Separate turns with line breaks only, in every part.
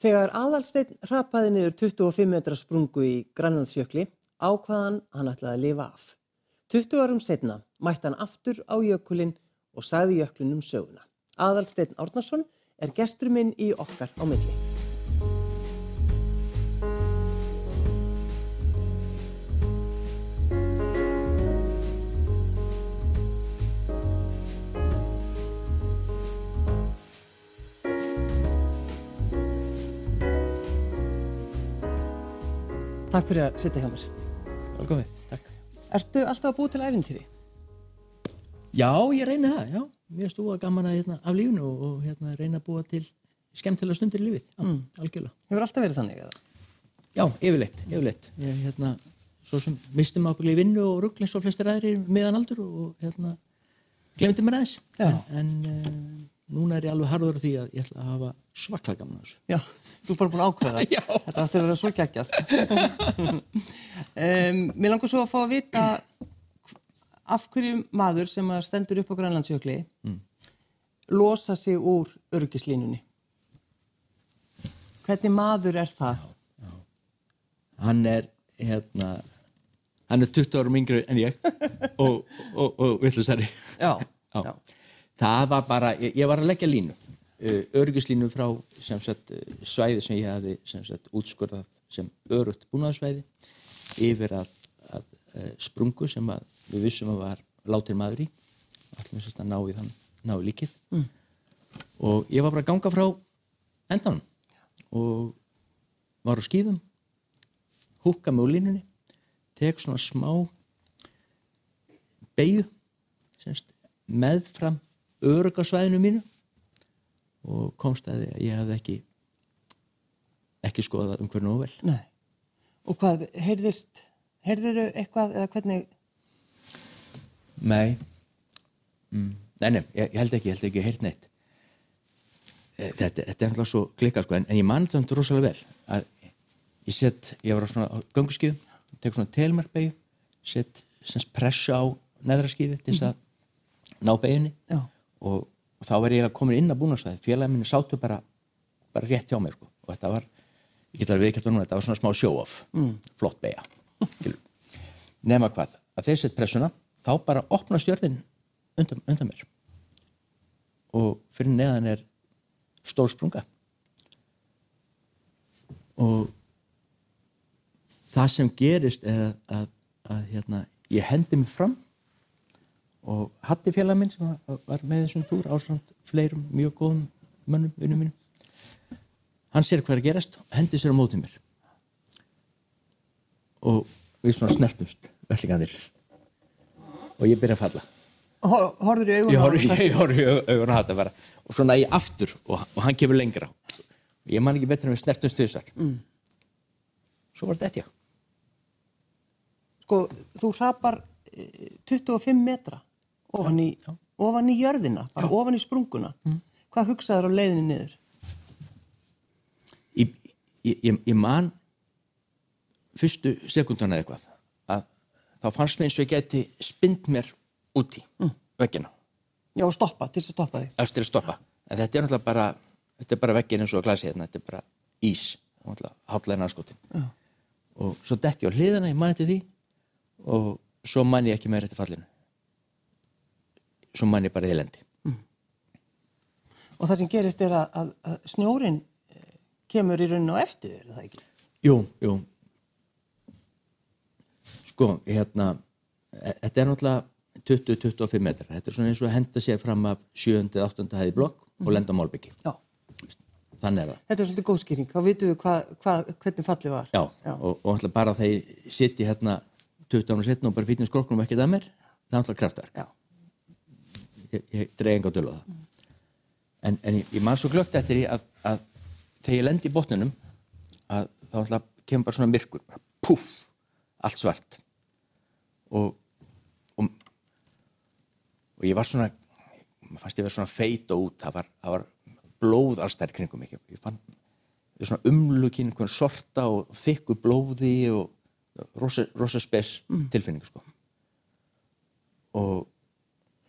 Þegar aðalsteinn hrapaði niður 25 metra sprungu í Grænlandsjökli ákvaðan hann ætlaði að lifa af. 20 árum setna mætti hann aftur á jökulinn og sagði jöklunum söguna. Aðalsteinn Árnarsson er gestur minn í okkar á milli. Takk fyrir að sitja hjá mér.
Velkomið, takk.
Ertu alltaf að búa til æfintýri?
Já, ég reyni það, já. Mér stúa gaman að hérna, af lífunu og, og hérna, reyna að búa til skemmtilega stundir í lífið. Mm. algjörlega.
Hefur alltaf verið þannig eða?
Já, yfirleitt, yfirleitt. Ég, hérna, svo sem mistum ábygglega í vinnu og ruggl eins og flestir aðri meðan aldur og hérna, glemdi mér aðeins. En, en uh, núna er ég alveg harður því að ég ætla að hafa svaklega gaman að þessu.
Já, þú er bara búin að ákveða.
Já.
Þetta átti að vera svo geggjað. um, mér langar svo að fá að vita af hverju maður sem stendur upp á Grænlandsjökli
Mm.
losa sig úr örgislínunni. Hvernig maður er það?
Hann er, hérna, hann er 20 árum yngri en ég og, og, og vittlusari.
Já,
Já.
já.
Það var bara, ég, ég var að leggja línu, uh, örgislínu frá sem sagt, uh, svæði sem ég hafði sem sagt, útskurðað sem örugt búnaðarsvæði yfir að, að uh, sprungu sem að við vissum að var látir maður í, allir sem ná í þann, ná í líkið. Mm. Og ég var bara að ganga frá endanum og var á skýðum, húkka mig úr línunni, tek svona smá beigju meðfram örugasvæðinu mínu. Og komst að ég hafði ekki ekki skoðað um hvernig og vel
Nei. Og hvað, heyrðist, heyrðiru eitthvað eða hvernig,
Nei. Mm. Nei, nei, ég, ég held ekki, ég held ekki, heyrt neitt. Eh, Þetta, þetta er alltaf svo klikkað sko, en, en ég man þetta rosalega vel að ég set, ég var á svona ganguskíðum, tek svona telmarkbeigju set semst pressu á neðra skíði til þess að ná beiginni.
Já,
og, þá var ég að koma inn á búnarsvæði félagin minni sátu bara, bara rétt hjá mér sko. og þetta var, ég get að viðkjönda núna þetta var svona smá show-off, mm. flott beigja nema hvað að þeir sett pressuna, þá bara opna stjörðin undan, undan mér. Og fyrir neðan er stór sprunga. Og það sem gerist er að, að, að hérna, ég hendi mig fram og Hatti félag minn sem var- með þessum túr ásand fleirum mjög góðum mönnum, vinnum mínum. Hann sér hvað er að gerast og hendi sér á mótið mér. Og við svona snertumst vellingandir og ég byrja að falla.
Hor, horfður í augun
ég horf í augun á Hatti bara. Og svona ég aftur og, og hann kemur lengra. Ég man ekki betur en við snertumst tvisar mm. svo var þetta ég
Sko, þú hrapar eh, 25 metra ofan í, ofan í jörðina, bara ofan í sprunguna. Hvað hugsaður á leiðinni niður?
ég, ég, ég, man fyrstu sekundana eitthvað að þá fannst mér eins og ég geti spind mér úti mm. veggina,
Já, og stoppa, til þess að stoppa þig.
eftir að stoppa en þetta er náttúrulega bara þetta er bara veggin eins og glasi hérna, þetta er bara ís hátlega narskotin
Já.
og svo detti ég á hliðina, ég man eftir því og svo man ég ekki meira eftir fallinu svo man ég bara í lendi
Og það sem gerist er að, að, að snjórin eh, kemur í rauninu á eftir er það ekki?
Jú, jú Sko, hérna e- þetta er náttúrulega 20-25 metrar þetta er svona eins og að henda sér fram af 7. 8. hæði blokk og lenda á málbyggi
Já.
þannig er það
Þetta er svolítið góð skýring, þá vitum við hva, hva, hvernig fallið var.
Já, og, og náttúrulega bara þegar ég sitt í hérna 20 ára setna og bara fýtnum skroknum ekkert að mér það er náttúrulega kraftverk
Já.
Ég, ég dreig enga dölu á það. En, en ég, ég man svo glögt eftir því að, að þegar ég lendi í botnunum að þá náttúrulega kemur bara svona myrkur bara puff, allt svart. Og og, og ég var svona maður fannst ég vera svona feit og út það var, það var blóð allstæðir kringum mig. Ég fann ég svona umlukinn einhvern sorta og þykku blóði og rosa, rosa spes tilfinning sko. Og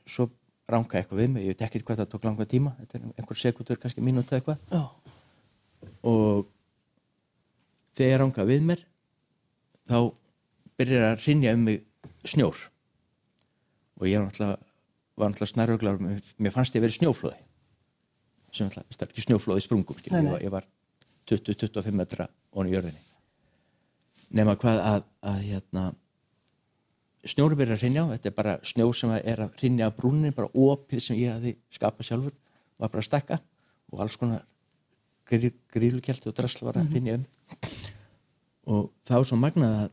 svo ranka eitthvað við mig, ég veit ekki hvað það tók langa tíma þetta er einhver sekundur, kannski mínúti eða eitthvað
Já.
og þegar ánga við mér þá byrjar að rinja um mig snjór og ég var náttúrulega, náttúrulega snaruglar mér fannst ég að vera snjóflóði sem náttúrulega, það ekki snjóflóði sprungum skilur,
Nei, nei.
ég var, ég var 20-25 metra onni í jörðinni nema hvað að, að hérna snjóri byrjar að rinja á, þetta er bara snjó sem er að rinja á brúnin, bara opið sem ég hafði skapað sjálfur, var bara að stekka og alls konar grílukjalt og drasl var að rinja um. Og það var svo magnað að,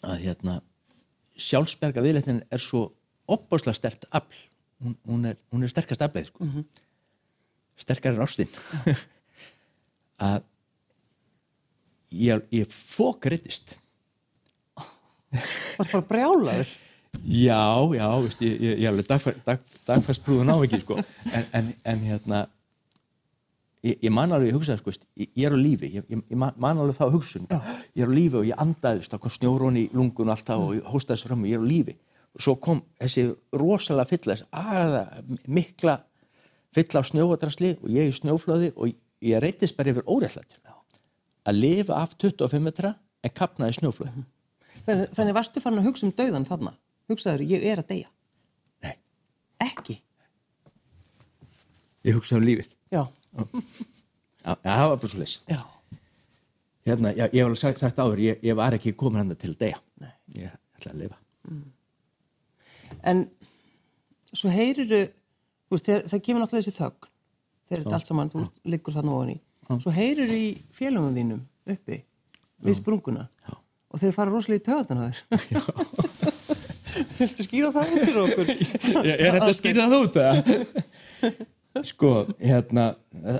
að hérna sjálfsberga viðleitnin er svo opbáslega stert afl. Hún, hún, er, hún er sterkast afleið sko. sterkar en ástinn að ég, ég fókriðist
Varst bara brjálaður.
Já, já, veist, ég, ég, ég alveg dagfæ, dag, dagfæst brúðun á ekki, sko. en, en, en hérna, ég, ég man alveg, ég hugsaði, sko, ég, er á lífi, ég, ég man man alveg það hugsun, ég er á lífi og ég andaði, veist, það kom snjórón í lungun og allt það og ég hóstaði þessu fram og ég er á lífi. Og svo kom þessi rosalega þessi aða mikla fylla á snjóadrasli og ég í snjóflöði og ég reytist bara yfir óreitlættur. Að lifa af 25 metra en kapnaði snjóflöði.
Þannig, þannig varstu fann að hugsa um dauðan þarna. Hugsaður, ég er að deyja.
Nei,
Ekki.
ég hugsaði um lífið.
Já.
Já, það var bara svo leys.
Já.
Hérna, já, ég hef alveg sagt, sagt áður, ég, ég var ekki komin hann til að deyja.
Nei.
Ég ætla að lifa.
En svo þegar, það kemur náttúrulega þessi þögn. Þegar þetta allt saman, þú liggur þarna ofan í. Svo heyriru í félagum þínum uppi við sprunguna.
Já.
Og þeir fara rosalega í töðan á þér. Viltu skýra það út fyrir okkur?
Er, er þetta að skýra það út, eða? Sko, hérna,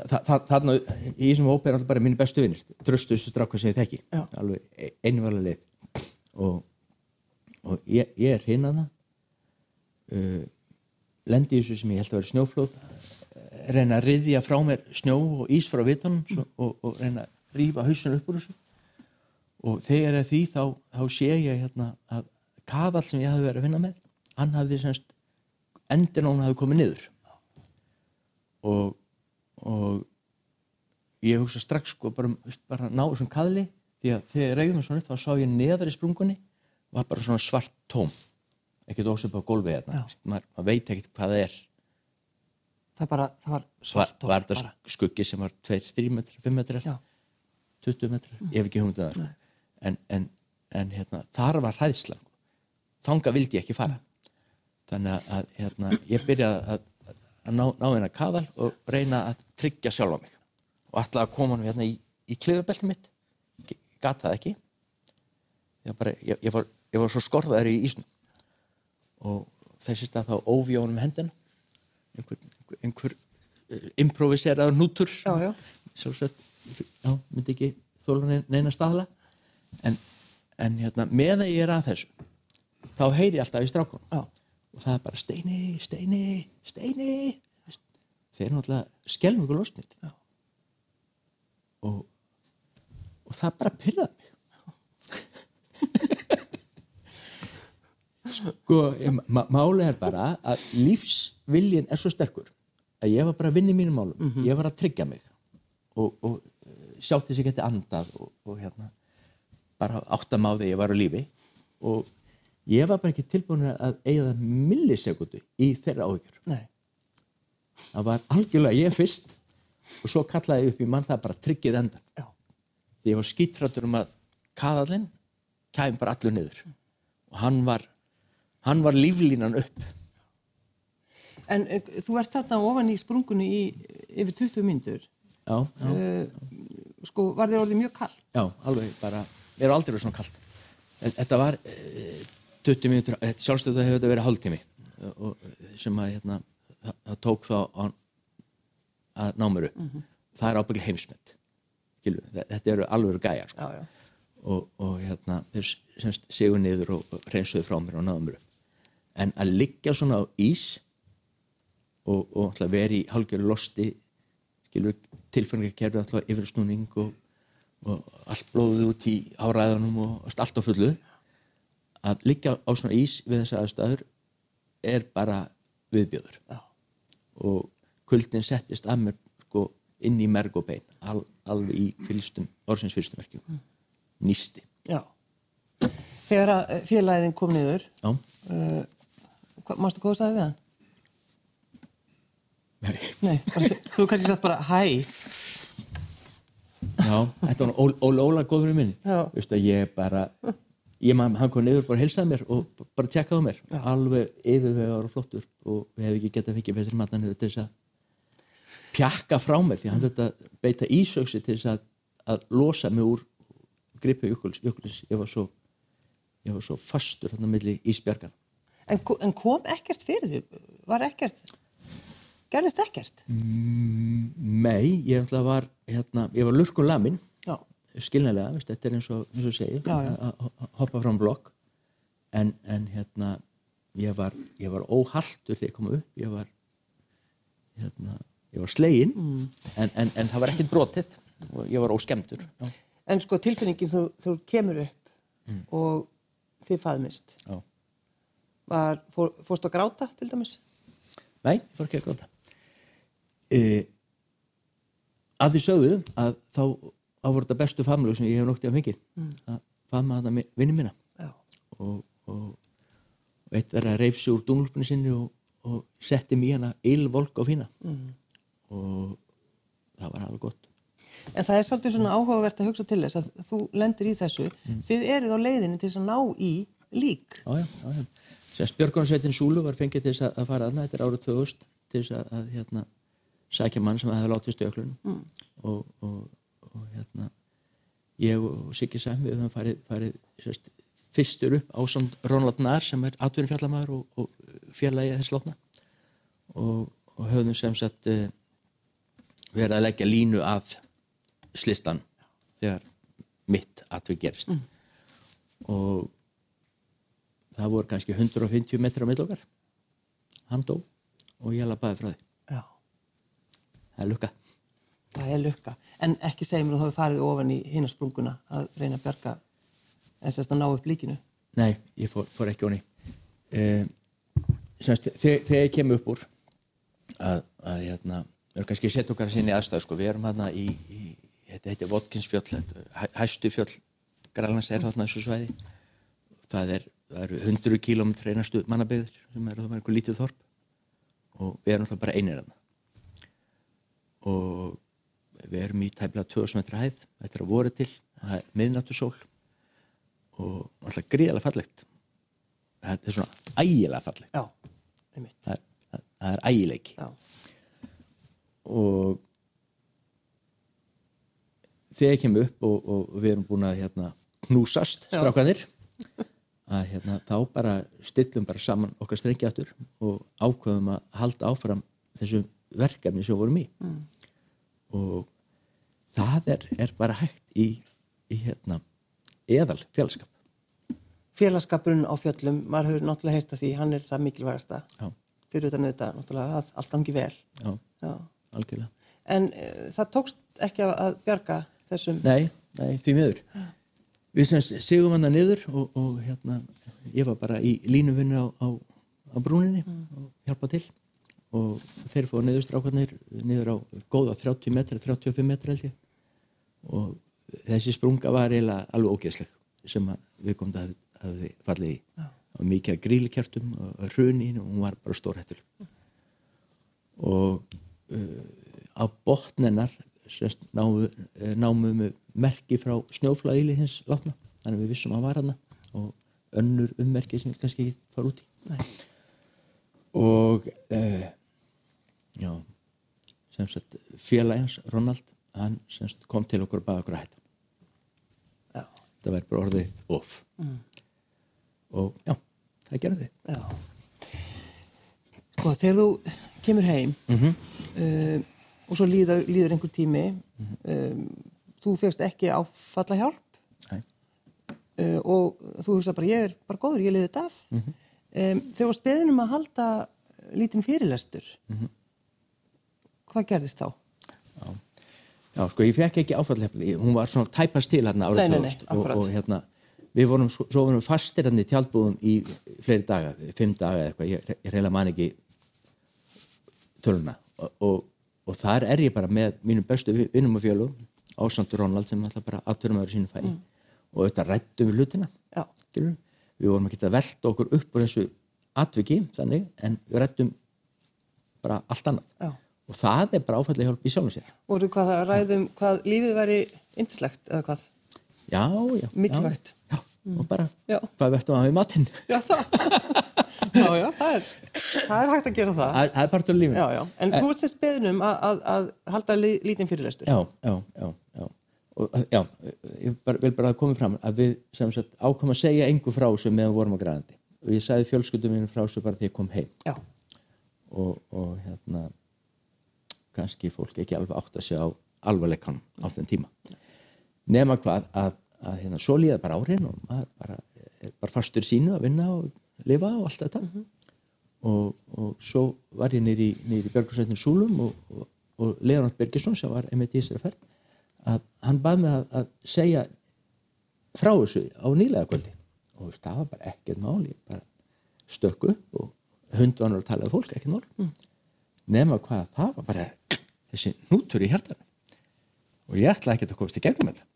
þa- þa- þarna í þessum hópi er alltaf bara mínu bestu vinnir. Dröstu þessu stráka sem ég þekki.
Já.
Alveg einvalega leið. Og, og ég, ég er hinn að það. Uh, lendi í þessu sem ég held að vera snjóflóð. Reyna að riðja frá mér snjó og ís frá vitanum og, og reyna að rífa hausun upp úr þessu. Og þegar því þá, þá sé ég hérna að kafall sem ég hafði verið að vinna með, hann hafði semst, endin á hann hafði komið niður. Og, og ég hugsa strax sko bara, veist, bara ná þessum kaðli því að þegar ég reyði mig svona upp þá sá ég neðar í sprungunni var bara svona svart tóm ekkert ósöp á gólfi hérna maður, veit ekkert hvað það er
Það, bara, það var
var,
svart
var þetta skuggi sem var 2-3 metrar, 5 metrar
Já.
20 metrar, ég hef ekki hugmyndið það sko. En, en, en hérna, þar var hræðslan. Þanga vildi ég ekki fara. Þannig að, hérna, ég byrjaði að, að ná, ná hérna kaðal og reyna að tryggja sjálfa mig. Og ætlaði að koma hann hérna í, í kliðubelti mitt. Gat það ekki. Ég, bara, ég, ég, var, ég var svo skorðaður í ísnum. Og þessi stað þá á honum hendina. Einhver, einhver, uh, improviseraður nútur
Já, já.
sjálfsagt já, myndi ekki þóla neina staðla en, en hérna, með að ég er að þessu þá heyri ég alltaf í strákunum.
Já.
og það er bara steini, steini, steini. Þeir eru náttúrulega skelm ykkur losnir og, og það bara pyrraði mig. Sko, málið er bara að lífsviljin er svo sterkur að ég var bara að vinna í mínum málum. Ég var að tryggja mig. Og, og eh, sjá til þess að ég geti andað og, og hérna bara áttam á því ég var á lífi og ég var bara ekki tilbúin að eiga það millisekundu í þeirra áhyggjur
Nei.
það var algjörlega ég fyrst og svo kallaði ég upp í mann það bara tryggið endan
Já.
því ég var skítrættur um að kaðallinn kæm bara allur niður og hann var hann var líflínan upp
En eh, þú ert þarna ofan í sprungunni í yfir 20 myndur.
já, já,
Uh, sko, var þér orðið mjög kall?
já, alveg bara mér er aldrei verið svona kalt. Þetta var eh, 20 mínútur sjálfstöðu hefur þetta verið hálftími. Og, og sem að hérna, það, það tók þá að, að ná mér upp. Það er ábygglega heimsmynd þetta eru alveg gæjar sko.
Já, já.
og, og hérna þeir semst sigur niður og hreinsuðu frá mér og náðu mér en að liggja svona á ís og, og vera í hálfgerðu losti skilur tilfengarkerfið alltaf yfirsnúning og, og allt blóðið út í áræðanum og allt á fullu að liggja á svona ís við þessa aðstæður er bara viðbjöður
Já.
og kuldin settist að mér sko inn í merg og bein al, alveg í fyrstum, orðsins fyrstum verkjum nýsti
Já. Þegar að eh, félagin kom niður, hva, mástu sagði við hann?
nei,
Nei, bara, þú kannski sagt bara hæ.
Já. Þetta var Óla Óla, Óla góður minni
Já.
Veistu, að ég bara ég man, hann kom niður bara að heilsaði mér og bara tjekkaði mér. Alveg yfirvegar og flottur og við hefum ekki getað fikið betri matna niður til þess að pjakka frá mér því hann þetta beita ísöksi til þess að, að losa mig úr gripi jökuls, jökuls ég var svo ég var svo fastur hann á milli ísbjargan
En, en kom ekkert fyrir því? Var ekkert, gerðist ekkert?
Nei, ég ætla var hérna, ég var lurkun lamin skilnilega, veist, þetta er eins og, eins og segi
Já, já.
að hoppa fram blokk. En, en hérna ég var, ég var óhaltur þegar ég kom upp. Ég var hérna, ég var slegin
Mm.
en, en, en það var ekkert brotið. Og ég var óskemdur já,
En sko tilfinningin þú, þú kemur upp og þið faðmist. Var, fór, fórstu að gráta til dæmis?
Nei, ég fór ekki að gráta að því sögðu að þá að voru þetta bestu famlu sem ég hef noktið að fengið að famla þetta vinni mína
Já.
og, og, og eitt er að reyfsi úr dunglupinu sinni og, og setti mér hana ylvolk á fína mm. og það var alveg gott
En það er svolítið svona áhugavert að hugsa til þess að þú lendir í þessu. Þið eruð á leiðinni til þess að ná í lík.
já, já, já, Björgunarsveitin Súlu var fengið til þess að, að fara aðna, þetta er árið 2000 til þess að, að hérna, sækja mann sem hefði látið stöklun. Mm. og, og, og hérna ég og Siggi Sæm við höfum farið, farið sérst, fyrstur upp á samt Ronald Nahr sem er atvinni fjallamæður og, og fjarlægi þess látna. Og, og höfum sem sagt eh, verið að leggja línu af slistan þegar mitt atvið gerist. Og það voru kannski 150 metrar á millokkar hann dó og ég lapaði frá því.
Já.
Það er lukka.
Það er lukka. En ekki segja mér að þú hefur farið ofan í hinasprunguna að reyna að bjarga sérst að ná upp líkinu.
nei, ég fór, fór ekki onni eh, þegar, þegar ég kem upp úr að, að hérna, við erum kannski að setja okkar sinni aðstæð sko, við erum hérna í, í þetta heitir er hæ- hæstu fjöll Grænlands er þarna þessu svæði. Það, er, það eru 100 km reynastu mannabyggðir sem eru það var einhver lítið þorp. Og við erum alltaf bara einir þarna og við erum í tæmlega 2000 metra hæð þetta er að voru til, það er miðnáttu sól og alltaf gríðarlega fallegt. Þetta er svona ægilega fallegt.
Já,
það er, það, það er ægileiki.
Já.
og þegar ég kem upp og, og við erum búin að hérna, knúsast strákanir að hérna, þá bara stillum bara saman okkar strengi aftur og ákveðum að halda áfram þessu verkefni sem vorum í mm. og það er, er bara hægt í, í hérna, eðal félagskap
Félagskapurinn á fjöllum, maður hefur náttúrulega heyrt að því, hann er það mikilvægasta.
já,
Fyrir utan auðvitað, náttúrulega, að allt gangi vel.
já,
Já. En e, það tókst ekki að, að bjarga þessum...
Nei, nei, því miður. Við sem sigum hann niður og, og hérna, ég var bara í línuvinnu á, á, á brúninni og hjálpa til og þeir fóðu niður strákarnir niður á góða 30 metri, 35 metri held ég. Og þessi sprunga var eiginlega alveg ógeðsleg sem við komum að hafi fallið í. Og mikið að grílikjartum og hrunin og hún var bara stórhættur og uh, á botnennar sérst, námu, eh, námu með merki frá snjóflagili hins látna. Þannig að við vissum að var hana og önnur ummerki sem við kannski ekki fara út í.
Nei.
og uh, já. Sem sagt félagins Ronald hann sem sagt kom til okkur og baða okkur að hætta.
Já.
það væri bara orðið off og já, það gerði þið.
Já. Sko, þegar þú kemur heim uh, og svo líður, líður einhver tími, um, þú fegst ekki áfalla hjálp
Nei.
uh, og þú hugsa bara, ég er bara góður, ég liði þetta af. um, þegar þú varst beðin um að halda lítinn fyrirlestur, hvað gerðist þá?
Já. Já, sko, ég fekk ekki áfallhefni, hún var svona tæpast til hérna árið
Nei, nei, nei,
2000 og, og hérna, við vorum, svo vorum fastir hérna í tjaldbúðum í fleiri daga, fimm daga eða eitthvað, ég, ég reyla man ekki töluna. Og, og, og þar er ég bara með mínum bestu vi- vinnum og fjölum Ásandur Ronald sem alltaf bara aðturum aður sínu fæ og auðvitað rættum við hlutina við vorum að velta okkur upp úr þessu atviki þannig en við rættum bara allt annað.
Já.
Og það er bara áfællið hjálp í sjálfum sér
Voru hvað það ræðum, hvað lífið væri yndislegt eða hvað?
já, já,
Mikilvægt.
já, já, og bara
Já.
hvað vettum að hafa í matinn
Já, það. já, já, það er, það er hægt að gera það.
það það er partur af lífinu
Já, já. En þú ert þess beðnum að, að, að halda li, lítinn fyrirlestur.
já, já, já, já. Og, já, ég bara, vil bara að koma fram að við sem sagt ákvæm að segja engu frá þessu meðan vorum á grænandi og ég sagði fjölskyldum minn frá þessu bara þegar ég kom heim og, og hérna kannski fólk ekki alveg átt að segja á alvarleikanum á þenn tíma. Nema hvað að, að hérna, svo líða bara árin og maður bara, er bara fastur í sínu að vinna og lifa og allt þetta. Og, og svo var ég nýri, nýri Björgursveitnum Súlum og, og, og Leonard Birgisson sem var einmitt í þessari ferð að hann bað mig að, að segja frá þessu á nýlega kvöldi. Og það var bara ekkert mál ég bara stökk upp og hundvanur að tala um fólk, ekkert mál nema hvað, það var bara þessi nútur í hjartan og ég ætlaði ekki að komast í gegnum þetta.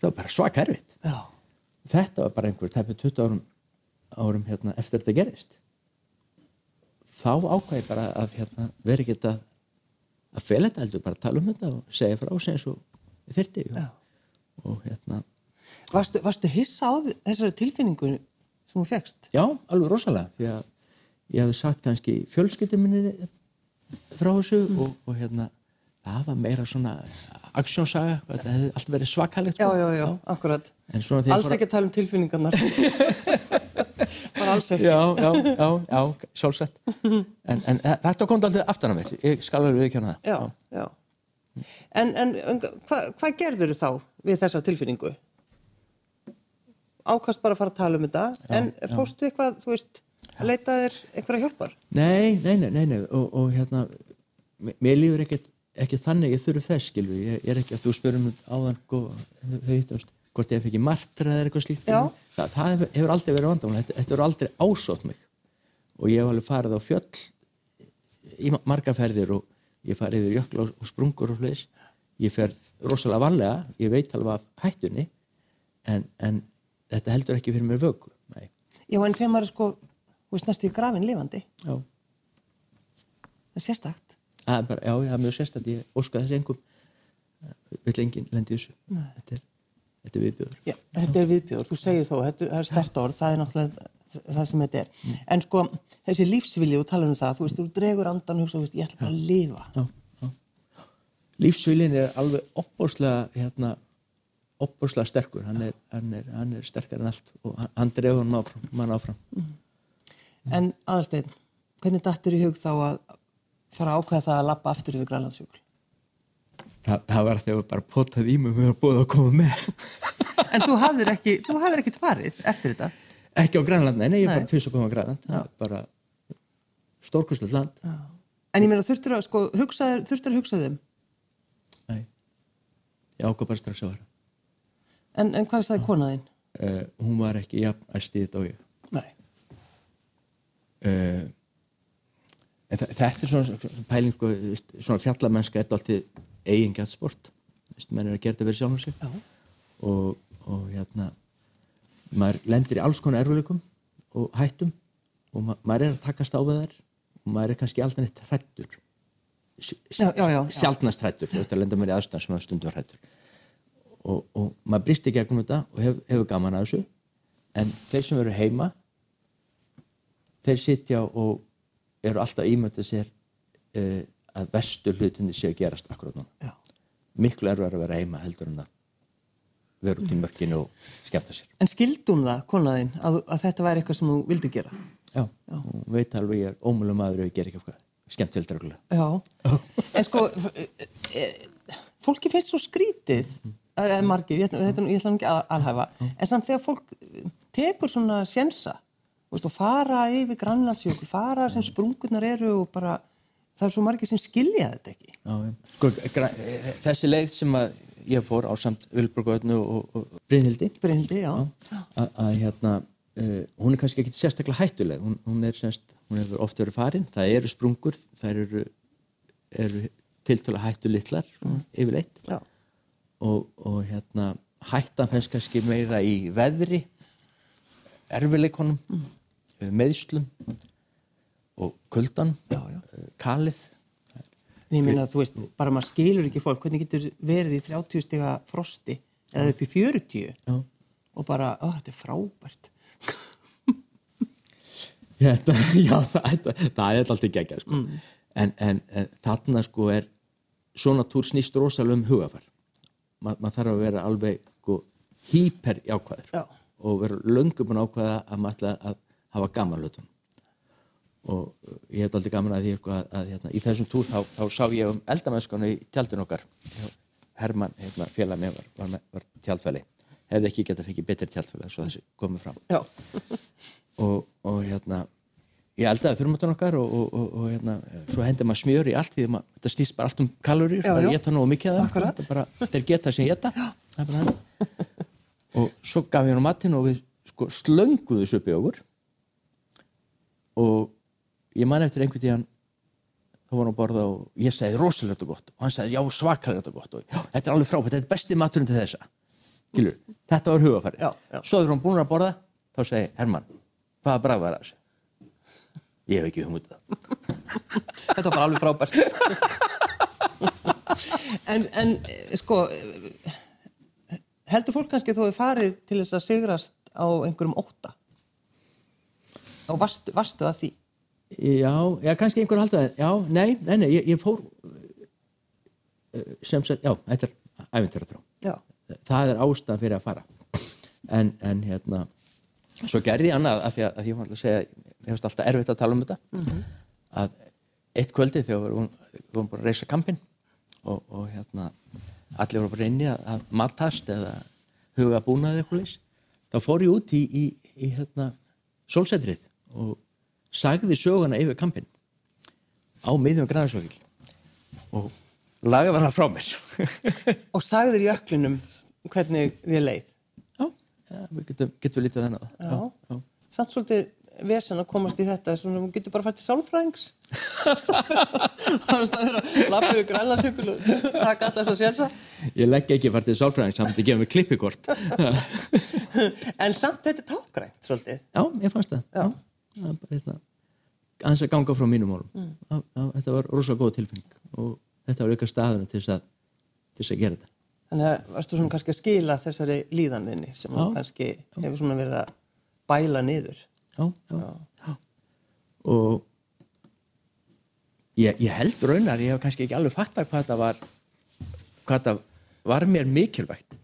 Það var bara svaka erfitt.
Já.
þetta var bara einhver tæpið 20 árum, árum hérna, eftir þetta gerist þá ákvæði bara að hérna, vera ekki að að fela þetta heldur, bara tala um þetta og segja frá sig eins og þyrti og, og hérna.
Varstu, varstu hissa á þessari tilfinningu sem þú fegst?
já, alveg rosalega því að ég hefði sagt kannski fjölskyldum minni frá þessu og, og hérna það var meira svona aksjónsaga, það hefði allt verið svakalegt
Já,
sko.
já, já, akkurat. Alls
fór að-
ekki að tala um tilfinningarnar. Bara alls ekki.
já, já, já, já, sjálfsett en, en e, þetta kom aldrei aftan að mér ég skal alveg viðkjanna það
Já, já. En, en, en hvað hva gerður þá við þessa tilfinningu? Ákast bara að fara að tala um þetta, en fórstu eitthvað, þú veist, að leita þér einhverja hjálpar?
Nei, nei, nei, nei, nei. Og, og hérna mér- líður ekkert ekki þannig. Ég þurfi þess, skilur ég, ég er ekki að þú spyrum áðan sko, hvort ég fekk martra eða eitthvað slíkt það, það hefur, aldrei verið vandamál. Þetta, hefur aldrei ásótt mig. Og ég hef alveg farið á fjöll í ma- margar ferðir og ég farið yfir jökla og, sprungur og fleis ég fer rosalega varlega. Ég veit alveg af hættunni. En, en þetta heldur ekki fyrir mér vöku.
Já, en þegar maður sko, þú veist, næstu í grafin lifandi,
já.
Það er sérstakt.
Er bara, já, það er mjög sérstætt, ég óska þess engum. Vill enginn lendi þessu. Þetta er, þetta er viðbjöður
Já, þetta er viðbjóður, þú segir þó, þetta er stert orð, það er náttúrulega það sem þetta er. En sko, þessi lífsvilji, þú talar um það, þú veist, þú dregur andan og hugsa, þú veist, ég ætla bara að lifa.
lífsvilin er alveg opbóslega hérna, opbóslega sterkur. Hann er, hann, er, hann er sterkar en allt og hann, hann dregur hann áfram, áfram
En aðalsteinn, hvernig dattur í hug þá að fara ákveða það að lappa aftur yfir Grænlandsjökul?
Þa, það var þegar bara potað í mig með að búið að koma með
En þú hafðir ekki, þú hafðir ekki tvarið eftir þetta?
ekki á Grænland, nei, nei, ég er bara tvís að koma á Grænland það er bara stórkustlega land
Já. En ég meina, þurftur að, sko, hugsaður, þurftur að hugsa þeim?
nei, ég ákvað bara strax að vara
En, en hvað sagði konaðinn?
uh, hún var ekki jafn að stíða og ég
Nei.
Uh, en þetta er svona, pæling sko, svona fjallamennska er alltaf eigingjart sport menn er að gera þetta verið sig
Já.
og, og hérna maður lendir í alls konar erfuleikum og hættum og ma maður er að takast á við þær og maður er kannski aldrei neitt hrættur
Já, já, já, já.
sjálfnast hrættur þetta lenda mér í aðstæðan sem að stundum var hrættur og, og maður brist í gegnum þetta og hef, hefur gaman að þessu. En þeir sem eru heima þeir sitja og eru alltaf ímöndið sér uh, að vestu hlutinni séu gerast akkurat núna.
Já.
miklu erfar að vera heima heldur en að vera út í mörkinu og skemmta sér.
En skildum það, konaðinn, að, að þetta væri eitthvað sem þú vildi gera?
já, hún veit alveg ég er ómulum maður ef ég ger ekki eitthvað skemmt til dreglulega
Já. En sko, fólki finnst svo skrítið, eða margir, ég, þetta, ég ætla ekki að alhæfa, en samt þegar fólk tekur svona sjensa, veist, og fara yfir grannlandsjökul, fara sem sprungurnar eru og bara, það er svo margir sem skilja þetta ekki.
Já. Sko, eh, þessi leið sem að ég fór á samt Vilborgöðnu og, og Brynhildi.
Brynhildi,
að, að hérna uh, hún er kannski ekki sérstaklega hættuleg. Hún, hún er semst, hún hefur oft verið farin. Það eru sprungur, það eru, eru tiltölu hættu litlar yfirleitt.
Já.
og, og hérna hættan fennst kannski meira í veðri erfileikonum mm. Meðslum og kuldan
Já, já.
eh, kalið
En ég minna að þú veist, bara maður skilur ekki fólk, hvernig getur verið í 30 stiga frosti eða upp í 40
Já.
og bara, ó, þetta er frábært.
Þetta, já, það, það er alltaf geggjað sko. en, en, en þarna sko er svona túr snýst rosalega um hugafar Ma, maður þarf að vera alveg sko, hýper jákvæður
Já.
og vera löngum að ákvæða að maður ætla að hafa gaman hlutum og uh, ég hef aldrei gaman að því að, að hérna, í þessum túr þá, þá sá ég um eldamennskonu í tjaldun okkar. Herman, hérna, félag með var, var, var tjaldfæli hefði ekki getað fikið betri tjaldfæli svo þessi komið fram. Og, og hérna ég eldaði þurrmötun okkar og, og, og, og hérna, svo hendi maður smjör í allt því að maður, þetta stýst bara allt um kaloríur það er geta nú mikið af þeim.
Akkurat.
Þetta er bara, þeir geta sem geta Það og svo gaf ég hann matinn og við sko, slönguðu þessu upp í okkur og ég man eftir einhvern tíðan þá vorum að borða og ég sagði rosalega þetta gott. Og hann sagði já svakalega þetta gott. Og já, þetta er alveg frábært, þetta er besti maturinn til þessa. Gilur, þetta var hugafæri svo þegar hún búin að borða þá segi ég, Hermann, hvaða bragð var þessu ég hef ekki hugmyndið það
Þetta var alveg frábært. en, en, eh, sko, eh, heldur fólk kannski þó að farið til þess að sigrast á einhverjum óta? Og varstu, varstu að því?
Já, já, kannski einhver halda það. Já, nei, nei, nei, ég, ég fór uh, sem sagt, já, þetta er æfintyratrá.
Já.
Það er ástæðan fyrir að fara. En, en hérna, svo gerði ég annað af því að, að ég var alltaf að segja, ég hefst alltaf erfitt að tala um þetta, að eitt kvöldi þegar við vorum, bara að reysa kampinn og, og hérna, allir voru bara inni að, að matast eða huga búnaði eitthvað leys, þá fór ég út í, í, í hérna, sólsetrið og sagði söguna yfir kampinn á miðjum grænarsvögil og lagaði hana frá mér
Og sagðir jöklinum hvernig þið leið?
já, já við getum, getum lítið þennan á það
Já.
já.
Samt svolítið vesen að komast í þetta, svona, þú getur bara fært til sálfræðings. Þannig að vera lappiðu grænlandsjökul og taka alla þess að sélsa.
ég legg ekki fært til sálfræðing samt að gefa mig klippikort já,
En samt þetta er tákgrænt, svolítið.
ég fannst það
Já.
Það hérna aðeins að ganga frá mínum málum já, já, þetta var rosalega góð tilfinning og þetta var auka staðuna til þess að til þess að gera þetta
Þannig að varstu svona kannski að skila þessari líðaninni sem
Já.
kannski hefur svona verið að bæla niður.
já, já, já. og ég, ég held raunar ég hef kannski ekki alveg fatta hvað þetta var hvað þetta var mér mikilvægt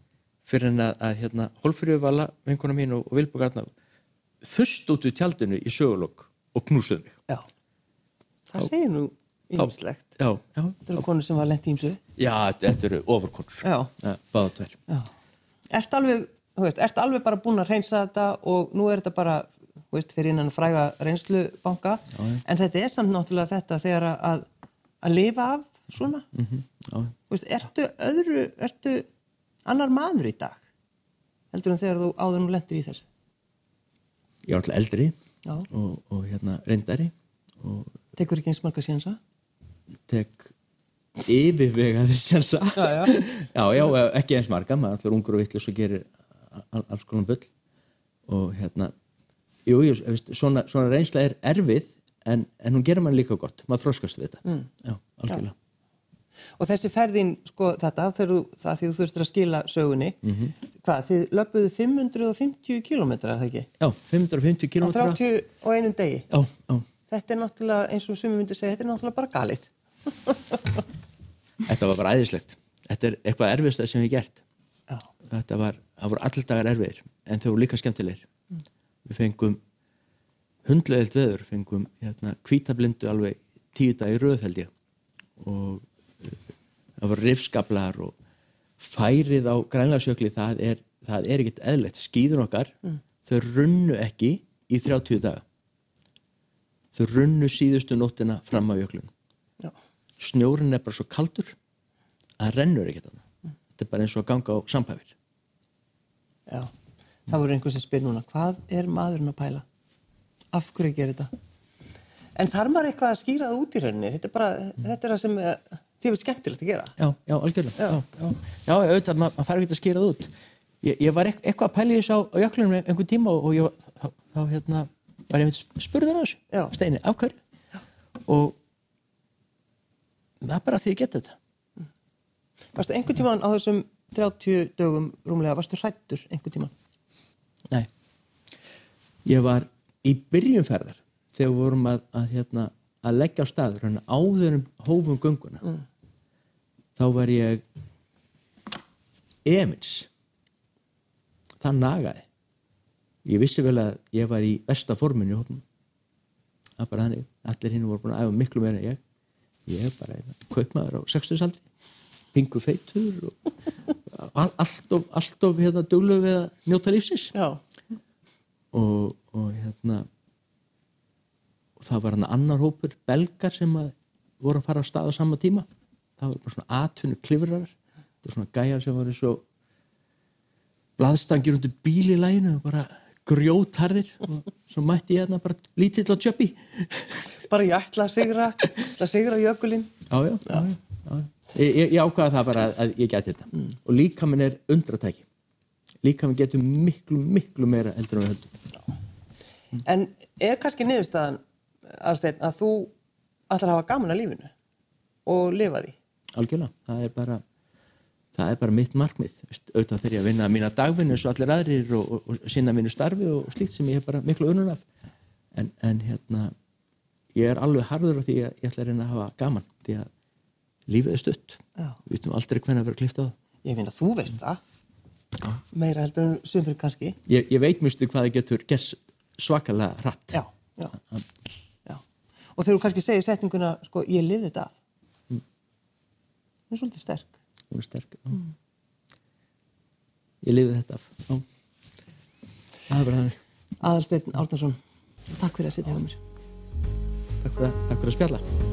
fyrir en að, að hérna, Hólfrjöf Vala, vinkona mín og, og Vilbjörg Arnar þurst út úr tjaldinu í sögulokk og knúsuðu mig
Já. Það segir nú ýmislegt.
já, já,
Þetta eru konur sem var lent ímsu.
já, þetta eru ofurkonur
Já.
báða tver
Já. Ertu alveg, þú veist, ertu alveg bara búin að reynsa þetta og nú er þetta bara, þú veist, fyrir innan fræga reynslubanka. En þetta er samt náttúrulega þetta þegar að, að, lifa af svona.
Mhm, já,
Þú veist, ertu öðru, ertu annar maður í dag? Heldur en þegar þú áður nú lendir í þessu?
Ég var alltaf eldri og, og hérna reyndari og
Tekur ekki eins marga síðansa?
tek yfirvegaði sjansa
Já, já.
já, já, ekki eins marga maður er alltaf ungur og vittlust og gerir all, alls konar bull. Og hérna jú, jú, veist, svona, svona reynsla er erfið en, en hún gerir mann líka gott. Maður þroskast við þetta. Mm. já, algjörlega
Og þessi ferðin, sko, þetta, þegar þú, það því þú þurftir að skila sögunni, hvað, þið löpuðu 550 kilometra, það ekki?
já, 550
Á
km
30 og einum degi.
já, já,
Þetta er náttúrulega, eins og sumi myndi segja, þetta er náttúrulega bara galið.
þetta var bara æðislegt þetta er eitthvað erfiðst sem við gert
Já.
þetta var, það voru allir dagar erfiðir en þau voru líka skemmtilegir við fengum hundleðilt veður fengum hérna kvítablindu alveg tíu dag í röð held ég og það voru rifskablar og færið á grænlagsjökli það er, það er ekkert eðlegt skýðun okkar, þau runnu ekki í 30 daga þau runnu síðustu nóttina fram jöklunum
Já.
snjórin er bara svo kaldur að það rennur ekkert að þetta er bara eins og að ganga á sampæfir
Já. Það voru einhver sem spyr núna, hvað er maðurinn að pæla? Af hverju gerir þetta? En þarf maður eitthvað að skýra það út í rauninni? Þetta er bara, þetta er það sem, þið er skemmtilegt að gera.
já, já, algjörlega já, já, já, auðvitað, maður mað þarf ekki að skýra það út ég, ég var eit- eitthvað að pæla í þessu á, á jöklunum einhvern tíma og, ég, var- þá, þá hérna, var ég einmitt spurður á þessu
Já.
steini, af hverju og það er bara því ég geta þetta
Varstu einhvern tíman á þessum 30 dögum rúmlega, varstu hrættur einhvern tíman?
Nei. Ég var í byrjumferðar þegar við vorum að, að, hérna, að leggja á staður hérna, áður um hófum gönguna. Þá var ég emins. Það nagaði. Ég vissi vel að ég var í besta forminu í hófnum. Það er bara þannig. Allir hinn voru búin að æfa miklu meira en ég. Ég er bara kaupmaður á 60 aldri. Pingu feitur og all, allt of, allt of hérna, duglu við að njóta lífsins
Já.
og, og hérna og það var hann annar hópur belgar sem að voru að fara á stað á sama tíma. Það var bara svona atvinnu klifrar það var svona gæjar sem voru svo blaðstangir undir bíl í læginu og bara grjótharðir og svo mætti ég hérna bara lítill og tjöppi
Bara ég ætla að sigra, ætla að sigra jökulinn.
já, já, já. Ég, ég, ákvaða það bara að ég gæti þetta. Og líka minn er undratæki. Líka minn getur miklu, miklu meira heldur en við höldum.
En er kannski niðurstaðan Alsteinn, að þú ætlar að hafa gaman að lífinu og lifa því?
algjörlega, það er bara það er bara mitt markmið auðvitað þegar ég að vinna mína dagvinnu eins og allir aðrir og, og, og sinna mínu starfi og slíkt sem ég hef bara miklu unnun af en, en hérna ég er alveg harður á því að ég ætla að reyna að hafa gaman því að lífið er stutt
Já.
við vitum aldrei hvernig að vera klift á það
Ég finn að þú veist það. Meira heldur en sumur kannski.
ég, ég veit mjög stu hvað það getur svakalega hratt
Já, já, já. Og þegar þú kannski segir setninguna, sko, ég liði þetta af. Það er svolítið sterk.
hún er sterk já. ég lifið þetta já. það er bara þannig
Aðalsteinn Árnason, takk fyrir að sitja hjá mér.
takk fyrir að, takk fyrir að spjalla